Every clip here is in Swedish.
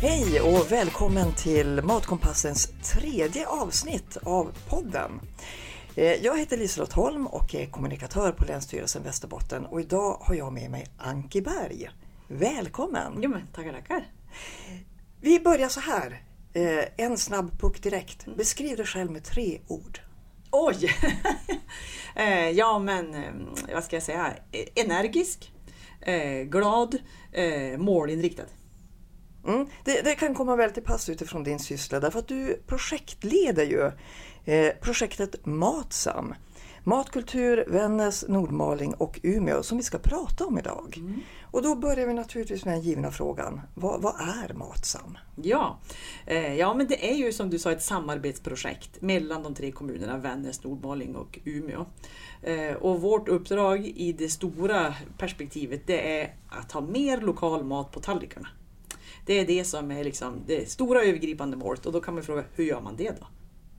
Hej och välkommen till Matkompassens tredje avsnitt av podden. Eh, Jag heter Liselott Holm och är kommunikatör på Länsstyrelsen Västerbotten och idag har jag med mig Anki Berg. Välkommen! Jo men tackar, tackar. Vi börjar så här. Eh, En snabb puck direkt. Beskriv dig själv med tre ord. Oj! Eh, ja men, eh, vad ska jag säga? Eh, Energisk, eh, glad, eh, målinriktad. Mm. Det, det kan komma väl till pass utifrån din syssla därför att du projektleder ju projektet Matsam. Matkultur, Vännäs, Nordmaling och Umeå som vi ska prata om idag. Och då börjar vi naturligtvis med den givna frågan. Vad, vad är Matsam? Ja. Eh, ja men det är ju som du sa ett samarbetsprojekt mellan de tre kommunerna Vännäs, Nordmaling och Umeå. Eh, och vårt uppdrag i det stora perspektivet det är att ha mer lokal mat på tallrikarna. Det är det som är liksom det stora övergripande målet och då kan man fråga hur gör man det då?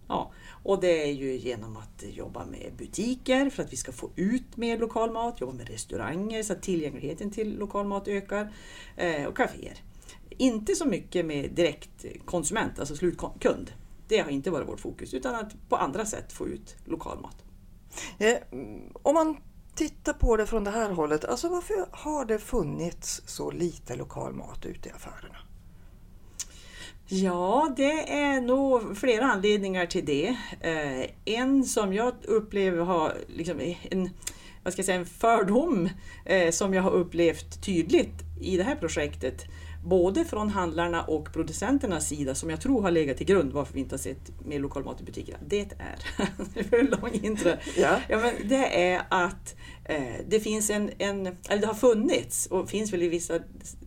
Ja, och det är ju genom att jobba med butiker för att vi ska få ut mer lokal mat, jobba med restauranger så att tillgängligheten till lokal mat ökar eh, och kaféer. Inte så mycket med direkt konsument, alltså slutkund. Det har inte varit vårt fokus utan att på andra sätt få ut lokal mat. Eh, om man tittar på det från det här hållet, alltså varför har det funnits så lite lokal mat ute i affärerna? Ja, det är nog flera anledningar till det. Eh, en som jag upplever har liksom en, vad ska jag säga, en fördom eh, som jag har upplevt tydligt i det här projektet. Både från handlarna och producenternas sida som jag tror har legat till grund varför vi inte har sett mer lokal mat i butikerna. Det är, det är för en lång intro. Ja. Ja, men det är att eh, det finns en, en, eller det har funnits och finns väl i vissa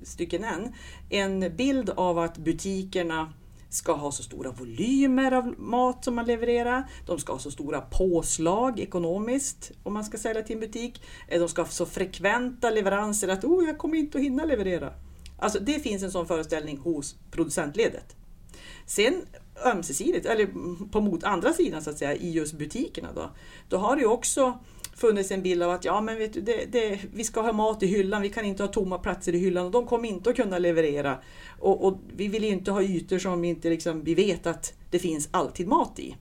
stycken än, en bild av att butikerna ska ha så stora volymer av mat som man levererar. De ska ha så stora påslag ekonomiskt om man ska sälja till en butik. Eh, De ska ha så frekventa leveranser att oh, jag kommer inte att hinna leverera. Alltså det finns en sån föreställning hos producentledet. Sen ömsesidigt, eller på mot andra sidan så att säga, i just butikerna då, då har det ju också funnits en bild av att ja, men vet du, det, det, vi ska ha mat i hyllan, vi kan inte ha tomma platser i hyllan och de kommer inte att kunna leverera. Och, och vi vill ju inte ha ytor som vi inte liksom, vi vet att det finns alltid mat i.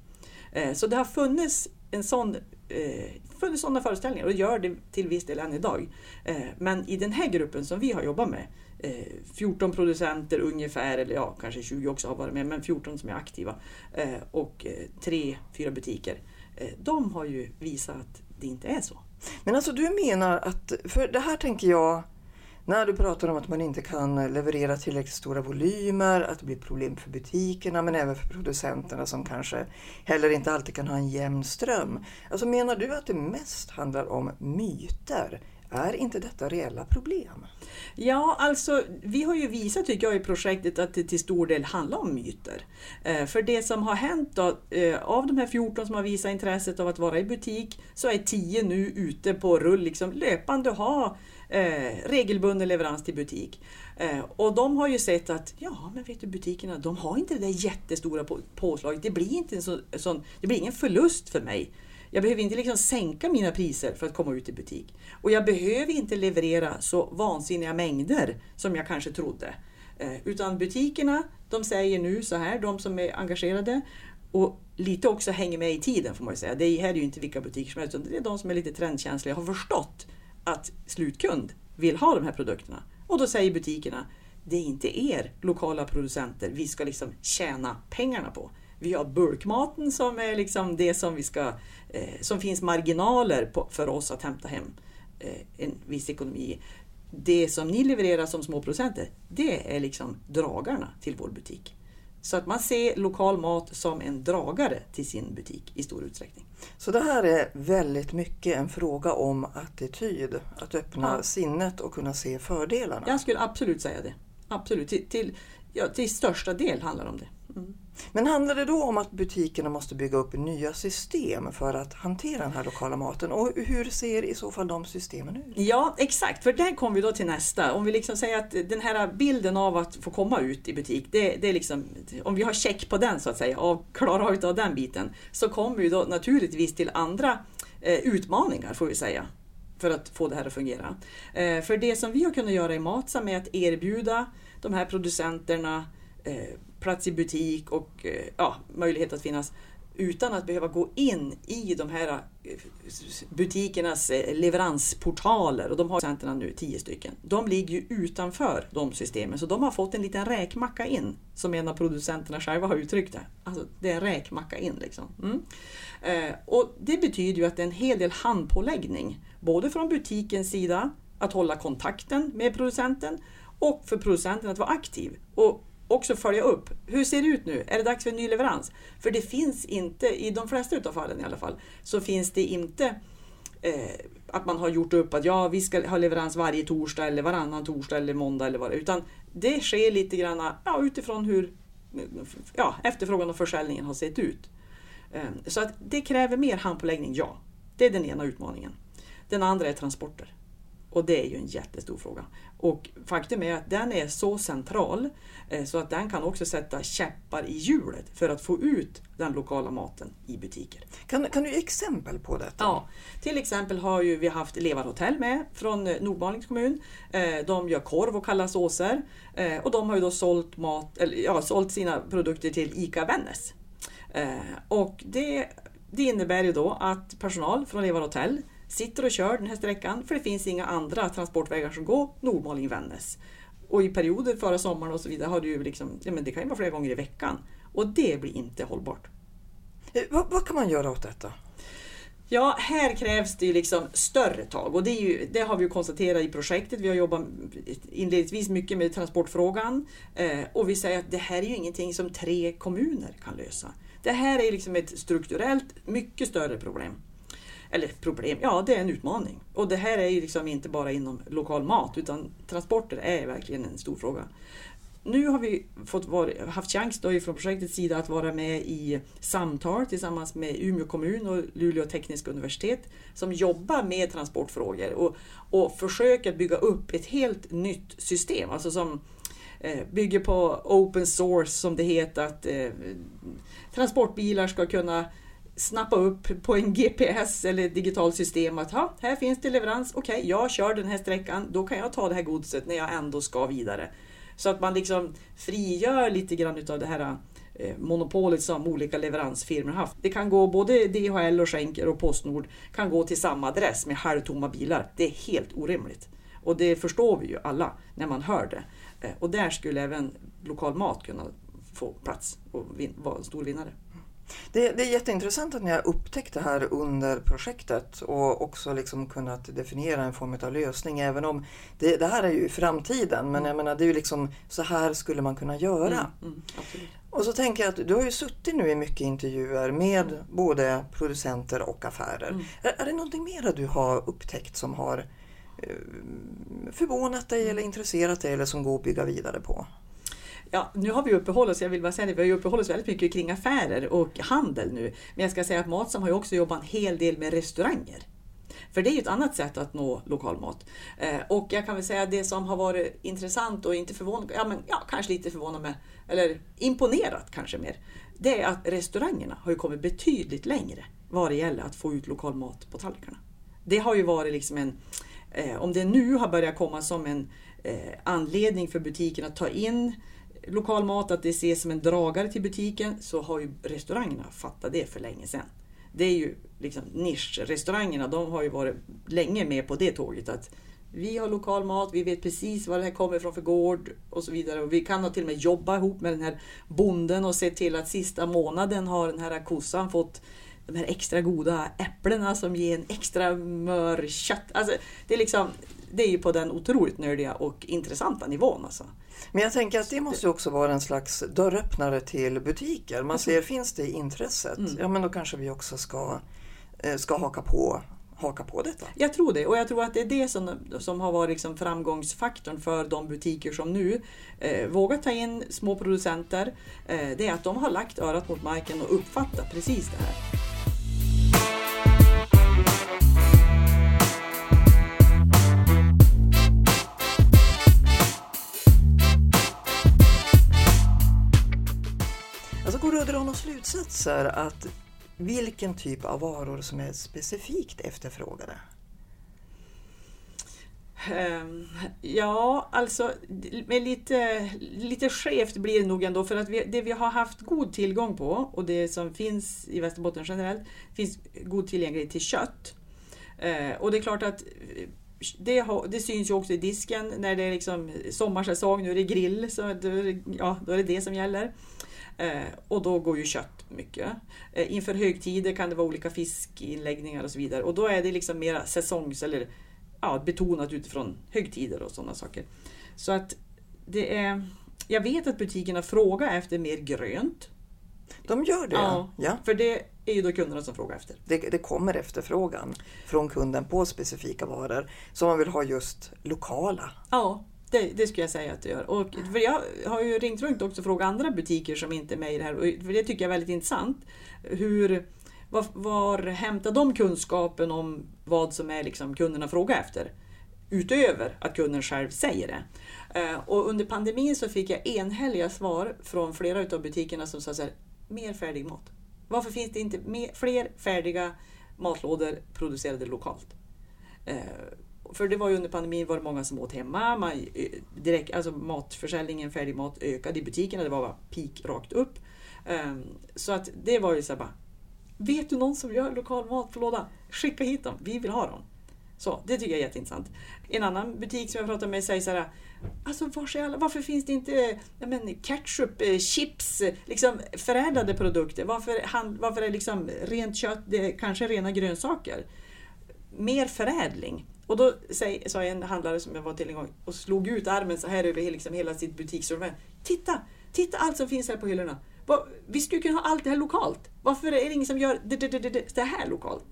Eh, så det har funnits en sån eh, funnits sådana föreställningar och gör det till viss del än idag. Eh, men i den här gruppen som vi har jobbat med, eh, 14 producenter ungefär, eller ja, kanske 20 också har varit med, men 14 som är aktiva eh, och eh, tre, fyra butiker. Eh, de har ju visat att det inte är så. Men alltså du menar att, för det här tänker jag, när du pratar om att man inte kan leverera tillräckligt stora volymer, att det blir problem för butikerna men även för producenterna som kanske heller inte alltid kan ha en jämn ström. Alltså menar du att det mest handlar om myter? Är inte detta reella problem? Ja, alltså vi har ju visat tycker jag i projektet att det till stor del handlar om myter. Eh, för det som har hänt då, eh, av de här 14 som har visat intresset av att vara i butik så är 10 nu ute på rull, liksom löpande ha eh, regelbunden leverans till butik. Eh, och de har ju sett att ja, men vet du butikerna, de har inte det där jättestora på, påslaget. Det blir inte en så, sån, det blir ingen förlust för mig. Jag behöver inte liksom sänka mina priser för att komma ut i butik. Och jag behöver inte leverera så vansinniga mängder som jag kanske trodde. Eh, utan butikerna, de säger nu så här, de som är engagerade och lite också hänger med i tiden får man ju säga. Det här är ju inte vilka butiker som helst, utan det är de som är lite trendkänsliga och har förstått att slutkund vill ha de här produkterna. Och då säger butikerna, det är inte er lokala producenter vi ska liksom tjäna pengarna på. Vi har bulkmaten som är liksom det som vi ska, eh, som finns marginaler på, för oss att hämta hem eh, en viss ekonomi. Det som ni levererar som små producenter, det är liksom dragarna till vår butik. Så att man ser lokal mat som en dragare till sin butik i stor utsträckning. Så det här är väldigt mycket en fråga om attityd. Att öppna Ja. sinnet och kunna se fördelarna. Jag skulle absolut säga det. Absolut, till, till, ja, till största del handlar det om det. Mm. Men handlar det då om att butikerna måste bygga upp nya system för att hantera den här lokala maten? Och hur ser i så fall de systemen ut? Ja, exakt, för där kommer vi då till nästa. Om vi liksom säger att den här bilden av att få komma ut i butik, det, det är liksom, om vi har check på den så att säga, och klarar av den biten, så kommer vi då naturligtvis till andra eh, utmaningar får vi säga för att få det här att fungera. Eh, för det som vi har kunnat göra i Matsam är att erbjuda de här producenterna eh, plats i butik och eh, ja, möjlighet att finnas utan att behöva gå in i de här eh, butikernas eh, leveransportaler. Och de har centerna nu, tio stycken. De ligger ju utanför de systemen, så de har fått en liten räkmacka in, som en av producenterna själva har uttryckt det. Alltså, det är en räkmacka in. Liksom. Mm. Eh, och Det betyder ju att det är en hel del handpåläggning, både från butikens sida, att hålla kontakten med producenten, och för producenten att vara aktiv. Och också följa upp. Hur ser det ut nu? Är det dags för en ny leverans? För det finns inte, i de flesta av fallen i alla fall, så finns det inte eh, att man har gjort upp att ja, vi ska ha leverans varje torsdag eller varannan torsdag eller måndag eller vad det Utan det sker lite grann ja, utifrån hur ja, efterfrågan och försäljningen har sett ut. Eh, så att det kräver mer handpåläggning, ja. Det är den ena utmaningen. Den andra är transporter. Och det är ju en jättestor fråga. Och faktum är att den är så central eh, så att den kan också sätta käppar i hjulet för att få ut den lokala maten i butiker. Kan, kan du ge exempel på detta? Ja, till exempel har ju vi haft Levarhotell med från eh, Nordmalings kommun. Eh, de gör korv och kalla såser och de har ju då sålt, mat, eller, ja, sålt sina produkter till ICA Vännäs. Och det, det innebär ju då att personal från Levarhotell sitter och kör den här sträckan för det finns inga andra transportvägar som går Nordmaling-Vännäs. Och i perioder förra sommaren och så vidare har ju liksom, ja men det kan ju vara flera gånger i veckan. Och det blir inte hållbart. Eh, vad, vad kan man göra åt detta? Ja, här krävs det ju liksom större tag och det, ju, det, har vi konstaterat i projektet. Vi har jobbat inledningsvis mycket med transportfrågan eh, och vi säger att det här är ju ingenting som tre kommuner kan lösa. Det här är liksom ett strukturellt mycket större problem eller problem, ja det är en utmaning. Och det här är ju liksom inte bara inom lokal mat utan transporter är verkligen en stor fråga. Nu har vi fått var, haft chans då från projektets sida att vara med i samtal tillsammans med Umeå kommun och Luleå tekniska universitet som jobbar med transportfrågor och, och försöker bygga upp ett helt nytt system. Alltså som eh, bygger på open source som det heter, att eh, transportbilar ska kunna snappa upp på en GPS eller ett digitalt system att ha, här finns det leverans, okej okay, jag kör den här sträckan, då kan jag ta det här godset när jag ändå ska vidare. Så att man liksom frigör lite grann utav det här eh, monopolet som olika leveransfirmor haft. Det kan gå både DHL och Schenker och Postnord kan gå till samma adress med halvtomma bilar. Det är helt orimligt. Och det förstår vi ju alla när man hör det. Eh, och där skulle även lokal mat kunna få plats och vara en stor vinnare. Det, det, är jätteintressant att ni har upptäckt det här under projektet och också liksom kunnat definiera en form av lösning. Även om det, det här är ju i framtiden, men jag menar, det är ju liksom så här skulle man kunna göra. Mm, mm, och så tänker jag att du har ju suttit nu i mycket intervjuer med mm. både producenter och affärer. Mm. Är, är det någonting mer du har upptäckt som har eh, förvånat dig eller intresserat dig eller som går att bygga vidare på? Ja, nu har vi uppehållit oss, jag vill bara säga det, vi har uppehållit oss väldigt mycket kring affärer och handel nu. Men jag ska säga att Matsam har ju också jobbat en hel del med restauranger. För det är ju ett annat sätt att nå lokal mat. Eh, och jag kan väl säga att det som har varit intressant och inte förvånat, ja, men, ja kanske lite förvånat med, eller imponerat kanske mer. Det är att restaurangerna har ju kommit betydligt längre vad det gäller att få ut lokal mat på tallrikarna. Det har ju varit liksom en, eh, om det nu har börjat komma som en eh, anledning för butiken att ta in lokal mat, att det ses som en dragare till butiken, så har ju restaurangerna fattat det för länge sedan. Det är ju liksom nischrestaurangerna, de har ju varit länge med på det tåget. att vi har lokal mat, vi vet precis var det här kommer ifrån för gård och så vidare. Och vi kan till och med jobba ihop med den här bonden och se till att sista månaden har den här kossan fått de här extra goda äpplena som ger en extra mör kött. Alltså, det, är liksom, det är ju på den otroligt nördiga och intressanta nivån. Alltså. Men jag tänker att det måste också vara en slags dörröppnare till butiker. Man ser, finns det intresset, mm. ja men då kanske vi också ska, eh, ska haka på haka på detta? Jag tror det och jag tror att det är det som, som har varit liksom framgångsfaktorn för de butiker som nu eh, vågar ta in små producenter. Eh, det är att de har lagt örat mot marken och uppfattat precis det här. Alltså går det att dra några slutsatser att vilken typ av varor som är specifikt efterfrågade? Ehm, ja, alltså med lite, lite skevt blir det nog ändå för att vi, det vi har haft god tillgång på och det som finns i Västerbotten generellt finns god tillgänglighet till kött. Ehm, och det är klart att eh, det, har, det, syns ju också i disken när det är liksom sommarsäsong, nu är det grill, så då, ja, då är det det som gäller. Eh, och då går ju kött mycket. Eh, inför högtider kan det vara olika fiskinläggningar och så vidare. Och då är det liksom mera säsongs eller ja, betonat utifrån högtider och sådana saker. Så att det är... Jag vet att butikerna frågar efter mer grönt. De gör det? Ja, ja. för det är ju då kunderna som frågar efter. Det, det, kommer efterfrågan från kunden på specifika varor som man vill ha just lokala. Ja, det, det skulle jag säga att det gör. Och, för jag har ju ringt runt också och frågat andra butiker som inte är med i det här. Och för det tycker jag är väldigt intressant. Hur, var, var hämtar de kunskapen om vad som är liksom kunderna frågar efter? Utöver att kunden själv säger det. Eh, och under pandemin så fick jag enhälliga svar från flera av butikerna som sa så här, mer färdig mat. Varför finns det inte mer, fler färdiga matlådor producerade lokalt? Eh, för det var ju under pandemin var det många som åt hemma. Man, eh, direkt, alltså matförsäljningen, färdigmat ökade i butikerna. Det var bara peak rakt upp. Um, så att det var ju så bara, Vet du någon som gör lokal matlåda? Skicka hit dem, vi vill ha dem. Så det tycker jag är jätteintressant. En annan butik som jag pratade med säger så här, alltså var alla, varför finns det inte men, ketchup, eh, chips, liksom förädlade produkter? Varför, varför är liksom rent kött, det kanske rena grönsaker? Mer förädling. Och då sa en handlare som jag var till en gång och slog ut armen så här över liksom hela sitt butikssortiment. Titta! Titta allt som finns här på hyllorna! Vi skulle kunna ha allt det här lokalt. Varför är det ingen som gör det, här lokalt?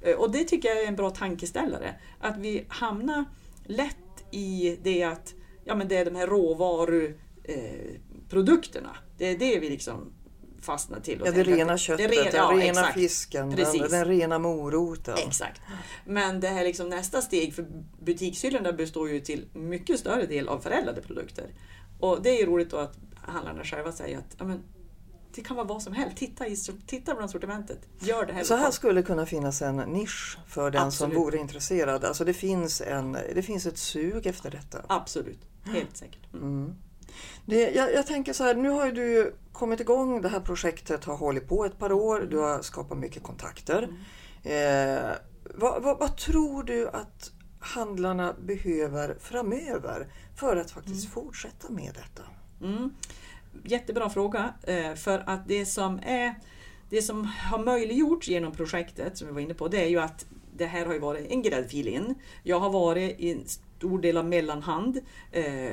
Eh, och det tycker jag är en bra tankeställare. Att vi hamnar lätt i det att ja, men det är de här råvaruprodukterna. Det är det vi liksom fastnar till. ja, det rena köttet, det rena, den rena fisken, den, den, rena moroten. Exakt. Men det här liksom nästa steg, för butikshyllorna består ju till mycket större del av förädlade produkter. Och det är ju roligt då att handlarna själva säger att ja, men, det kan vara vad som helst. Titta, i, titta bland sortimentet. Gör det här Så här skulle kunna finnas en nisch för den Absolut. som vore intresserad. Alltså det finns, en, det finns ett sug efter detta. Absolut, helt säkert. Mm. Mm. Det, jag, jag, tänker så här, nu har ju du kommit igång, det här projektet har hållit på ett par år, du har skapat mycket kontakter. Mm. Eh, vad, vad, vad, tror du att handlarna behöver framöver för att faktiskt mm. fortsätta med detta? Mm. Jättebra fråga, eh, för att det som, är, det som har möjliggjorts genom projektet, som vi var inne på, det är ju att det här har ju varit en gräddfil in. Jag har varit i en stor del av mellanhand. Eh,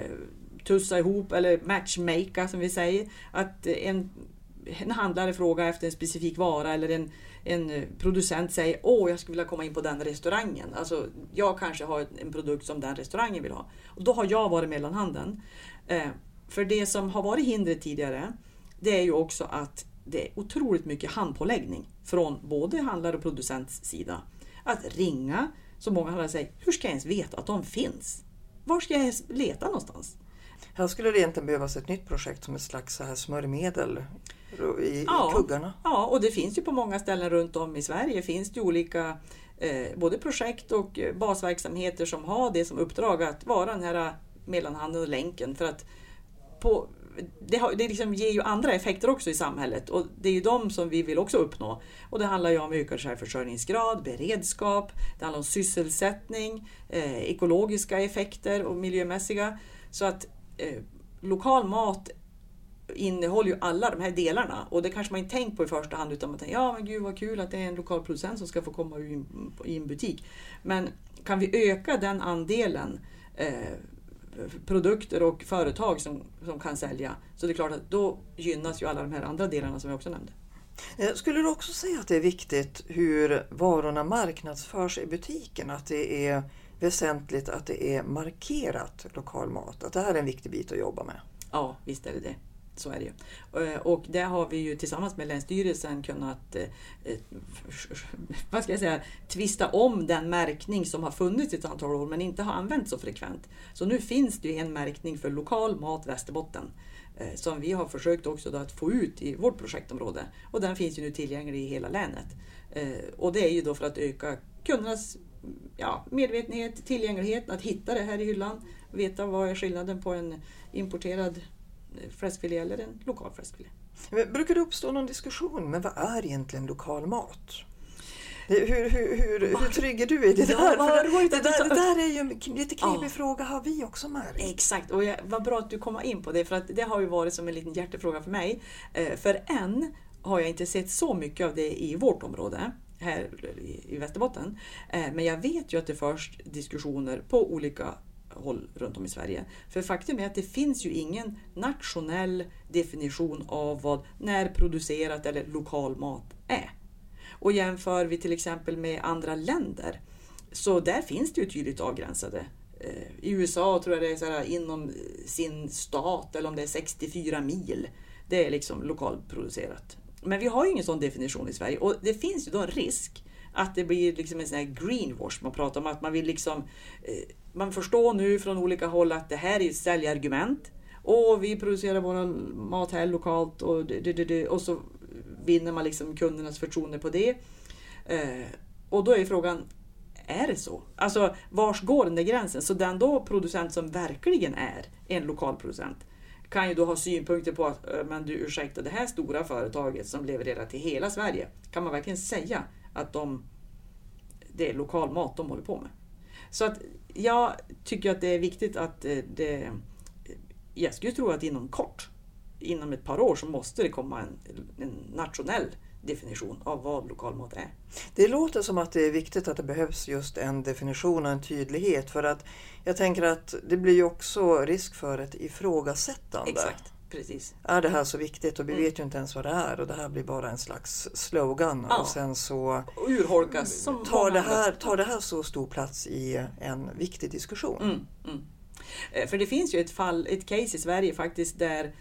tussa ihop eller matchmaka som vi säger. Att en, en handlare frågar efter en specifik vara eller en, en producent säger åh jag skulle vilja komma in på den restaurangen. Alltså jag kanske har en produkt som den restaurangen vill ha. Och då har jag varit mellanhanden. Eh, för det som har varit hindret tidigare det är ju också att det är otroligt mycket handpåläggning från både handlare och producents sida. Att ringa, så många handlare säger, hur ska jag ens veta att de finns? Var ska jag ens leta någonstans? Här skulle det egentligen behövas ett nytt projekt som ett slags så här smörjmedel i, ja, i kuggarna. Ja, och det finns ju på många ställen runt om i Sverige finns det olika eh, både projekt och basverksamheter som har det som uppdrag att vara den här mellanhanden och länken. För att på, det, har, det liksom ger ju andra effekter också i samhället och det är ju de som vi vill också uppnå. Och det handlar ju om ökad självförsörjningsgrad, beredskap, det handlar om sysselsättning, eh, ekologiska effekter och miljömässiga. Så att eh, lokal mat innehåller ju alla de här delarna och det kanske man inte tänkt på i första hand utan man tänker ja men gud vad kul att det är en lokal producent som ska få komma in i en butik. Men kan vi öka den andelen eh, produkter och företag som, som kan sälja så det är klart att då gynnas ju alla de här andra delarna som jag också nämnde. Eh, skulle du också säga att det är viktigt hur varorna marknadsförs i butiken? Att det är väsentligt att det är markerat lokal mat? Att det här är en viktig bit att jobba med? Ja, visst är det det. Så är det ju. Eh, och där har vi ju tillsammans med Länsstyrelsen kunnat eh, eh, vad ska jag säga, tvista om den märkning som har funnits i ett antal år men inte har använts så frekvent. Så nu finns det ju en märkning för lokal mat Västerbotten som vi har försökt också att få ut i vårt projektområde. Och den finns ju nu tillgänglig i hela länet. Och det är ju då för att öka kundernas ja, medvetenhet, tillgänglighet, att hitta det här i hyllan, veta vad är skillnaden på en importerad fläskfilé eller en lokal fläskfilé. Brukar det uppstå någon diskussion, men vad är egentligen lokal mat? Hur, hur, hur, hur trygg är du i det där? Ja, det, det, där, det där är ju en lite knivig ja. fråga, har vi också märkt. Exakt, och jag, vad bra att du kommer in på det, för att det har ju varit som en liten hjärtefråga för mig. Eh, för än har jag inte sett så mycket av det i vårt område här i Västerbotten. Eh, men jag vet ju att det förs diskussioner på olika håll runt om i Sverige. För faktum är att det finns ju ingen nationell definition av vad närproducerat eller lokal mat är. Och jämför vi till exempel med andra länder så där finns det ju tydligt avgränsade. Eh, I USA tror jag det är så här, inom sin stat eller om det är 64 mil. Det är liksom lokalproducerat. Men vi har ju ingen sån definition i Sverige och det finns ju då en risk att det blir liksom en sån här greenwash. Man pratar om att man vill liksom... Eh, man förstår nu från olika håll att det här är ett säljargument. Och vi producerar vår mat här lokalt och, det, det, det, och så vinner man liksom kundernas förtroende på det. Eh, och då är frågan, är det så? Alltså vars går den där gränsen? Så den då producent som verkligen är en lokal producent kan ju då ha synpunkter på att, men du ursäkta, det här stora företaget som levererar till hela Sverige, kan man verkligen säga att de, det är lokal mat de håller på med? Så att jag tycker att det är viktigt att eh, det, jag skulle tro att inom kort inom ett par år så måste det komma en, en nationell definition av vad lokalmat är. Det låter som att det är viktigt att det behövs just en definition och en tydlighet för att jag tänker att det blir ju också risk för ett ifrågasättande. Exakt, precis. Är det här så viktigt och vi mm. vet ju inte ens vad det är och det här blir bara en slags slogan ja. och sen så och urholkas. Som tar, det här, tar det här så stor plats i en viktig diskussion. Mm, mm. Eh, för det finns ju ett fall, ett case i Sverige faktiskt där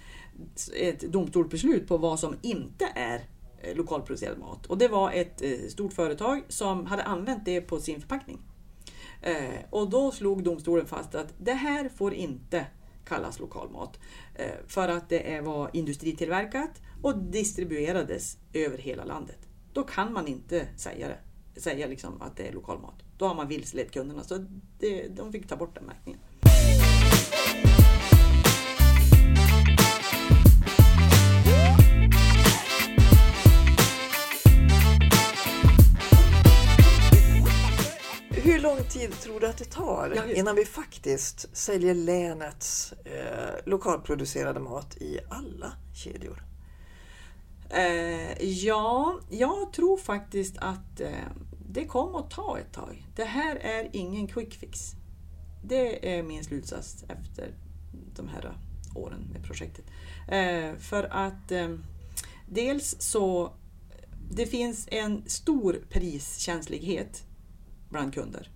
ett domstolsbeslut på vad som inte är Eh, lokalproducerad mat. Och det var ett eh, stort företag som hade använt det på sin förpackning. Eh, och då slog domstolen fast att det här får inte kallas lokalmat. För att det var industritillverkat och distribuerades över hela landet. Då kan man inte säga det säga liksom att det är lokalmat. Då har man vilselett kunderna. Så det, de fick ta bort den märkningen. Hur lång tid tror du att det tar ja, innan vi faktiskt säljer länets eh, lokalproducerade mat i alla kedjor? Eh, ja, jag tror faktiskt att eh, det kommer att ta ett tag. Det här är ingen quick fix. Det är min slutsats efter de här åren med projektet. Eh, för att eh, dels så det finns en stor priskänslighet bland kunder.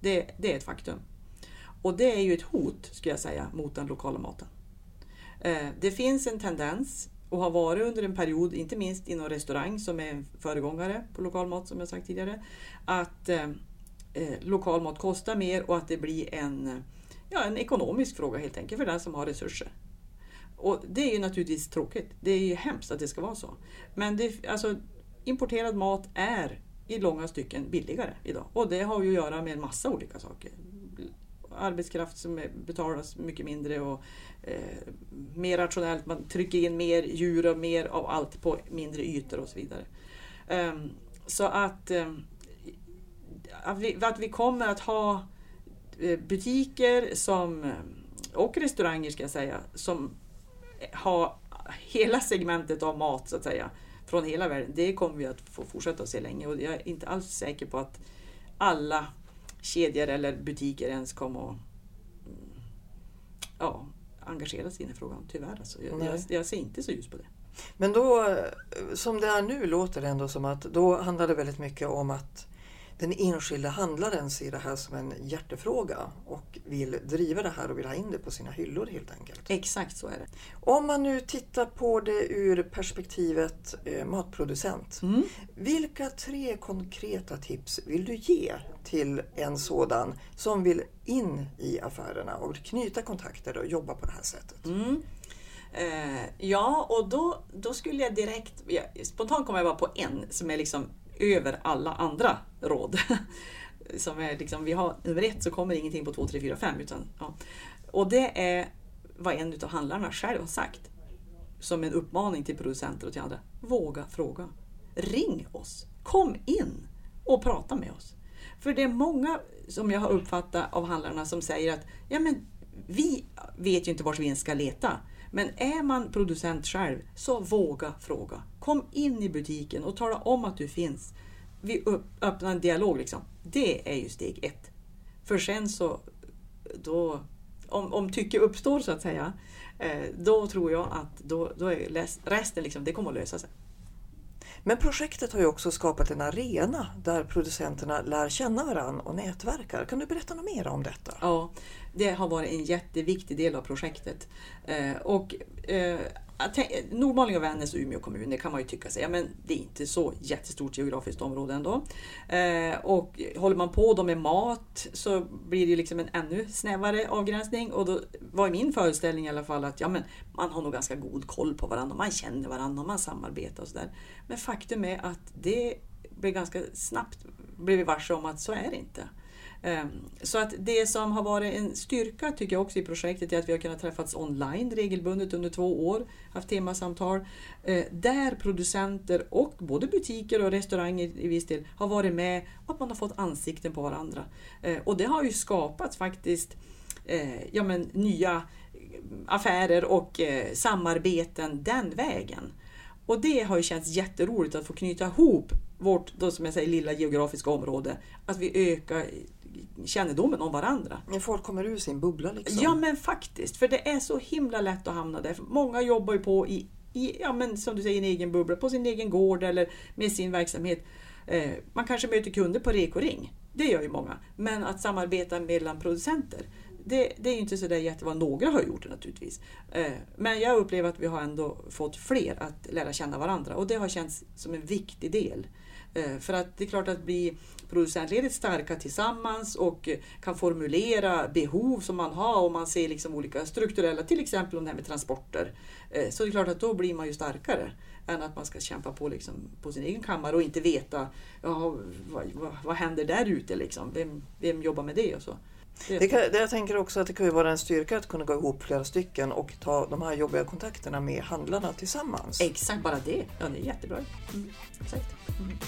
Det, det är ett faktum. Och det är ju ett hot, skulle jag säga, mot den lokala maten. Eh, det finns en tendens och har varit under en period, inte minst inom restaurang som är en föregångare på lokal mat som jag sagt tidigare, att eh, lokalmat lokal mat kostar mer och att det blir en, ja, en ekonomisk fråga helt enkelt för den som har resurser. Och Det är ju naturligtvis tråkigt. Det är ju hemskt att det ska vara så. Men det, alltså, importerad mat är i långa stycken billigare idag. Och det har ju att göra med en massa olika saker. Arbetskraft som betalas mycket mindre och eh, mer rationellt. Man trycker in mer djur och mer av allt på mindre ytor och så vidare. Um, så att, um, att, vi, att vi kommer att ha eh, butiker som, eh, och restauranger ska jag säga, som har hela segmentet av mat så att säga från hela världen. Det kommer vi att få fortsätta att se länge och jag är inte alls säker på att alla kedjor eller butiker ens kommer att mm, ja, engagera sig i den här frågan. Tyvärr. Alltså. Jag, jag, jag, ser inte så ljus på det. Men då, eh, som det är nu låter det ändå som att då handlar det väldigt mycket om att den enskilda handlaren ser det här som en hjärtefråga och vill driva det här och vill ha in det på sina hyllor helt enkelt. Exakt så är det. Om man nu tittar på det ur perspektivet eh, matproducent. Mm. Vilka tre konkreta tips vill du ge till en sådan som vill in i affärerna och knyta kontakter och jobba på det här sättet? Mm. Eh, ja, och då, då skulle jag direkt... Ja, spontant kommer jag bara på en som är liksom över alla andra råd. som är liksom, vi har nummer ett så kommer ingenting på två, tre, fyra, fem. Utan, ja. Och det är vad en av handlarna själv har sagt. Som en uppmaning till producenter och till andra. Våga fråga. Ring oss. Kom in och prata med oss. För det är många som jag har uppfattat av handlarna som säger att ja, men vi vet ju inte vart vi ens ska leta. Men är man producent själv, så våga fråga. Kom in i butiken och tala om att du finns. Vi öppnar en dialog. Liksom. Det är ju steg ett. För sen så, då, om, om tycke uppstår så att säga, eh, då tror jag att då, då är resten liksom, det kommer att lösa sig. Men projektet har ju också skapat en arena där producenterna lär känna varandra och nätverkar. Kan du berätta något mer om detta? Ja, det har varit en jätteviktig del av projektet. Eh, och, eh, Nordmaling och Vännäs och Umeå kommuner kan man ju tycka sig, ja, men det är inte så jättestort geografiskt område ändå. Eh, och håller man på då med mat så blir det ju liksom en ännu snävare avgränsning. Och då var min föreställning i alla fall att ja, men man har nog ganska god koll på varandra, man känner varandra, man samarbetar och sådär. Men faktum är att det blev ganska snabbt blev vi varse om att så är det inte. Ehm, så att det som har varit en styrka tycker jag också i projektet är att vi har kunnat träffas online regelbundet under två år, haft temasamtal ehm, där producenter och både butiker och restauranger i viss del har varit med och att man har fått ansikten på varandra. Ehm, och det har ju skapat faktiskt eh, ja, men, nya affärer och eh, samarbeten den vägen. Och det har ju känts jätteroligt att få knyta ihop vårt, då som jag säger, lilla geografiska område. Att vi ökar kännedomen om varandra. Ja, folk kommer ur sin bubbla liksom. Ja men faktiskt, för det är så himla lätt att hamna där. Många jobbar ju på i, i ja, men som du säger, en egen bubbla, på sin egen gård eller med sin verksamhet. Eh, man kanske möter kunder på Rekoring, det gör ju många. Men att samarbeta mellan producenter, det, det är ju inte så där jättevanligt. Några har gjort det naturligtvis. Eh, men jag upplever att vi har ändå fått fler att lära känna varandra och det har känts som en viktig del. Eh, för att det är klart att bli producentledet starka tillsammans och eh, kan formulera behov som man har och man ser liksom olika strukturella, till exempel om det här med transporter. Eh, så det är klart att då blir man ju starkare än att man ska kämpa på, liksom, på sin egen kammare och inte veta ja, vad, vad, vad händer där ute, liksom? vem, vem jobbar med det och så. Det kan, jag tänker också att det kan vara en styrka att kunna gå ihop flera stycken och ta de här jobbiga kontakterna med handlarna tillsammans. Exakt, bara det. Ja, det är jättebra. Mm. Exakt. Mm.